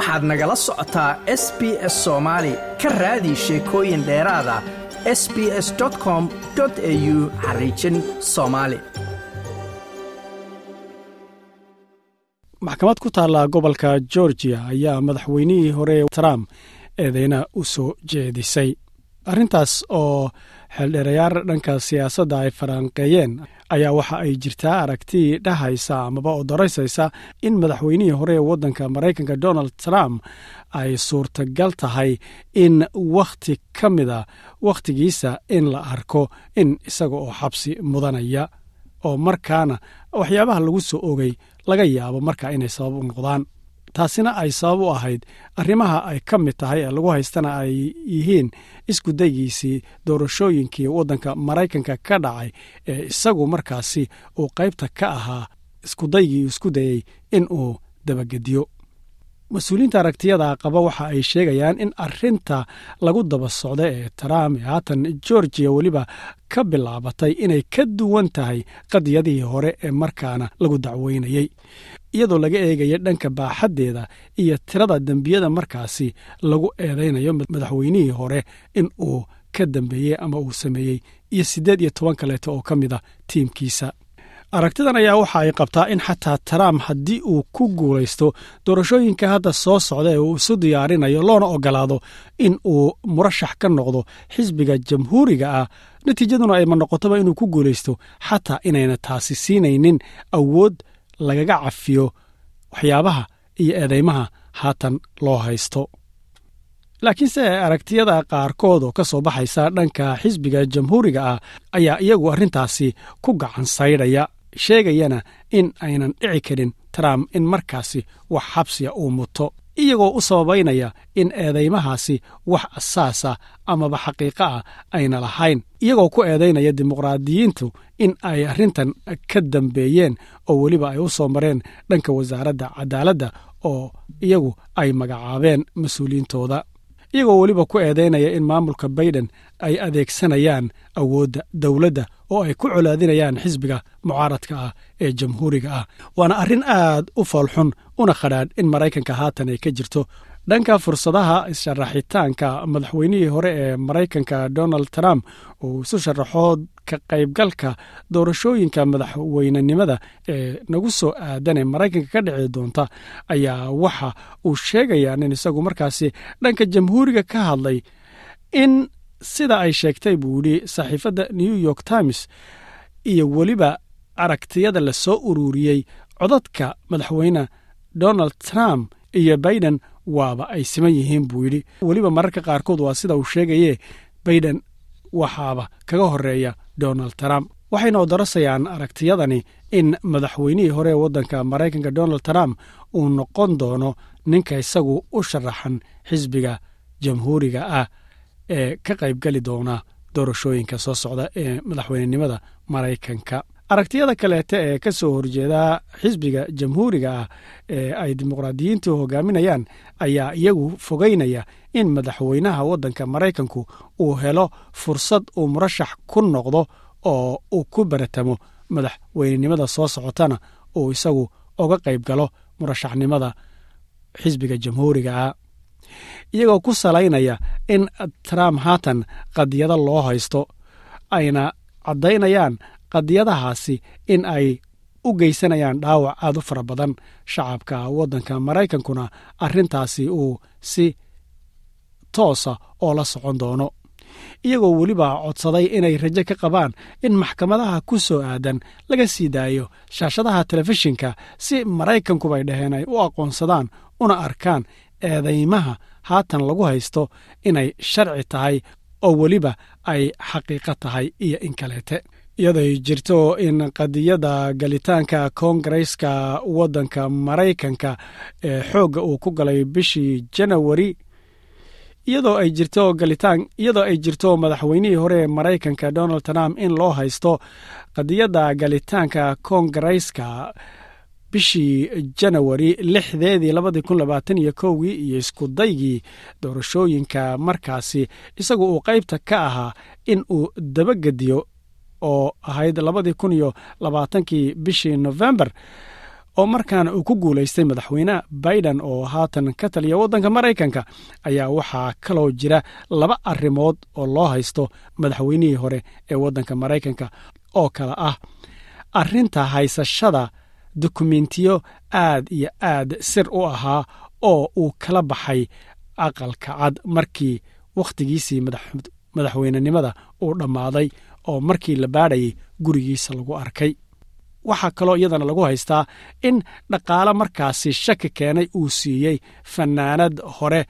waxaad nagala socotaa s b s soomaali ka raadi sheekooyin dheeraada s b s com au xariijin soomaali maxkamad ku taalla gobolka georgiya ayaa madaxweynihii hore trump eedeyna u soo jeedisay arrintaas oo xeeldheerayaar dhanka siyaasadda ay faranqeeyeen ayaa waxa ay jirtaa aragti dhahaysa amaba oo in madaxweynihii hore ee waddanka maraykanka donald trump ay suurtagal tahay in wakhti ka mida wakhtigiisa in la arko in isaga oo xabsi mudanaya oo markaana waxyaabaha lagu soo ogay laga yaabo marka inay sabab u noqdaan taasina ay sabab u ahayd arrimaha ay ka mid tahay ee lagu haystana ay yihiin iskudaygiisii doorashooyinkii waddanka maraykanka ka dhacay ee isagu markaasi uu qaybta ka ahaa iskudaygii isku dayey in uu dabagediyo. Mas'uuliyiinta aragtiyada qaba waxa ay sheegayaan in arinta lagu daba socda ee trump ee haatan georgiya weliba ka bilaabatay inay ka duwan tahay qadiyadihii hore ee markaana lagu dacweynayey iyadoo laga eegaya dhanka baaxaddeeda iyo tirada dembiyada markaasi lagu eedaynayo madaxweynihii hore in uu ka dambeeyey ama uu sameeyey iyo siddeed iyo toban kaleeto oo ka mid a tiimkiisa. Aragtidan ayaa waxa ay qabtaa in xataa trump haddii uu ku guulaysto doorashooyinka hadda soo socda ee uu isu diyaarinayo loona ogolaado in uu murashax ka noqdo xisbiga jamhuuriga ah natiijaduna ayma noqotoba inuu ku guulaysto xataa inayna taasi siinaynin awood lagaga cafiyo waxyaabaha iyo eedeymaha haatan loo haysto. Laakiinse aragtiyada qaarkood oo ka soo baxaysa dhanka xisbiga jamhuuriga ah ayaa iyagu arrintaasi ku gacan saydhaya sheegayana in aynan dhici karin trump in markaasi wax xabsiya uu muto iyagoo u sababaynaya in eedeymahaasi wax asaasa amaba xaqiiqo ah ayna lahayn iyagoo ku eedaynaya dimuqraadiyiintu in ay arrintan ka dambeeyeen oo weliba ay u soo mareen dhanka wasaaradda cadaaladda oo iyagu ay magacaabeen mas'uuliyiintooda iyagoo weliba ku eedaynaya in maamulka baiden ay adeegsanayaan awoodda dowladda oo ay ku colaadinayaan xisbiga mucaaradka ah ee jamhuuriga ah. Waana arrin aad u foolxun una qadhaadh in maraykanka haatan ay ka jirto dhanka fursadaha issharaxitaanka madaxweynihii hore ee maraykanka donald trump uu isu sharaxo ka qaybgalka doorashooyinka madaxweynenimada ee nagu soo aadan ee maraykanka ka dhici doonta ayaa waxa uu sheegayaa nin isagu markaasi dhanka jamhuuriga ka hadlay in sida ay sheegtay buu yidhi saxiifadda new york times iyo weliba aragtiyada la soo ururiyey codadka madaxweyne donald trump iyo baiden waaba ay siman yihiin buu yidhi. Weliba mararka qaarkood waa sida uu sheegaye baiden waxaaba kaga horreeya donald trump. Waxayna odarasayaan aragtiyadani in madaxweynihii hore ee waddanka maraykanka donald trump uu noqon doono ninka isagu u sharaxan xisbiga jamhuuriga ah ee ka qaybgeli doona doorashooyinka soo socda ee madaxweynenimada maraykanka aragtiyada kaleete ee ka soo horjeeda xisbiga jamhuuriga ah ee ay dimuqraadiyiintu hogaaminayaan ayaa iyagu fogeynaya in madaxweynaha waddanka maraykanku uu helo fursad uu murashax ku noqdo oo uu ku baratamo madaxweynenimada soo socotana uu isagu oga qayb galo murashaxnimada xisbiga jamhuuriga ah. Iyagoo ku salaynaya in trump haatan qadiyado loo haysto ayna caddaynayaan qadiyadahaasi in ay u geysanayaan dhaawac aad u fara badan. Shacabka waddanka maraykankuna arrintaasi uu si toosa oo la socon doono. Iyagoo weliba codsaday inay rajo ka qabaan in maxkamadaha ku soo aadan laga sii daayo shaashadaha telefishinka si maraykankubay dhaheen ay u aqoonsadaan una arkaan eedaymaha haatan lagu haysto inay sharci tahay oo weliba ay xaqiiqo tahay iyo in kaleete iyadoy jirto in qadiyada galitaanka koongareska waddanka maraykanka ee xoogga uu ku galay bishii janawari iyadoo ay jirto galitaan iyadoo ay jirto madaxweynihii hore ee maraykanka donald trump in loo haysto qadiyadda galitaanka koongareska bishii janawari lixdeedii labadii kun labaatan iyo kowgii iyo iskudaygii doorashooyinka markaasi isagu uu qaybta ka ahaa in uu dabagediyo oo ahayd labadii kun iyo labaatankii bishii november oo markaana uu ku guulaystay madaxweyne biden oo haatan ka taliya waddanka maraykanka ayaa waxaa kaloo jira laba arrimood oo loo haysto madaxweynihii hore ee waddanka maraykanka oo kale ah arrinta haysashada dukumentiyo aad iyo aad sir u ahaa oo uu kala baxay aqalka cad markii wakhtigiisii madaxweynenimada uu dhammaaday oo markii la baadhayay gurigiisa lagu arkay. Waxaa kaloo iyadana lagu haystaa in dhaqaale markaasi shaki keenay uu siiyey fannaanad hore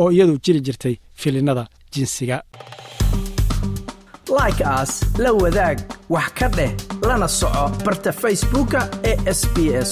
oo iyadu jiri jirtay filinada jinsiga. Like aas la wadaag wax ka dheh lana soco barta facebooka ee sb s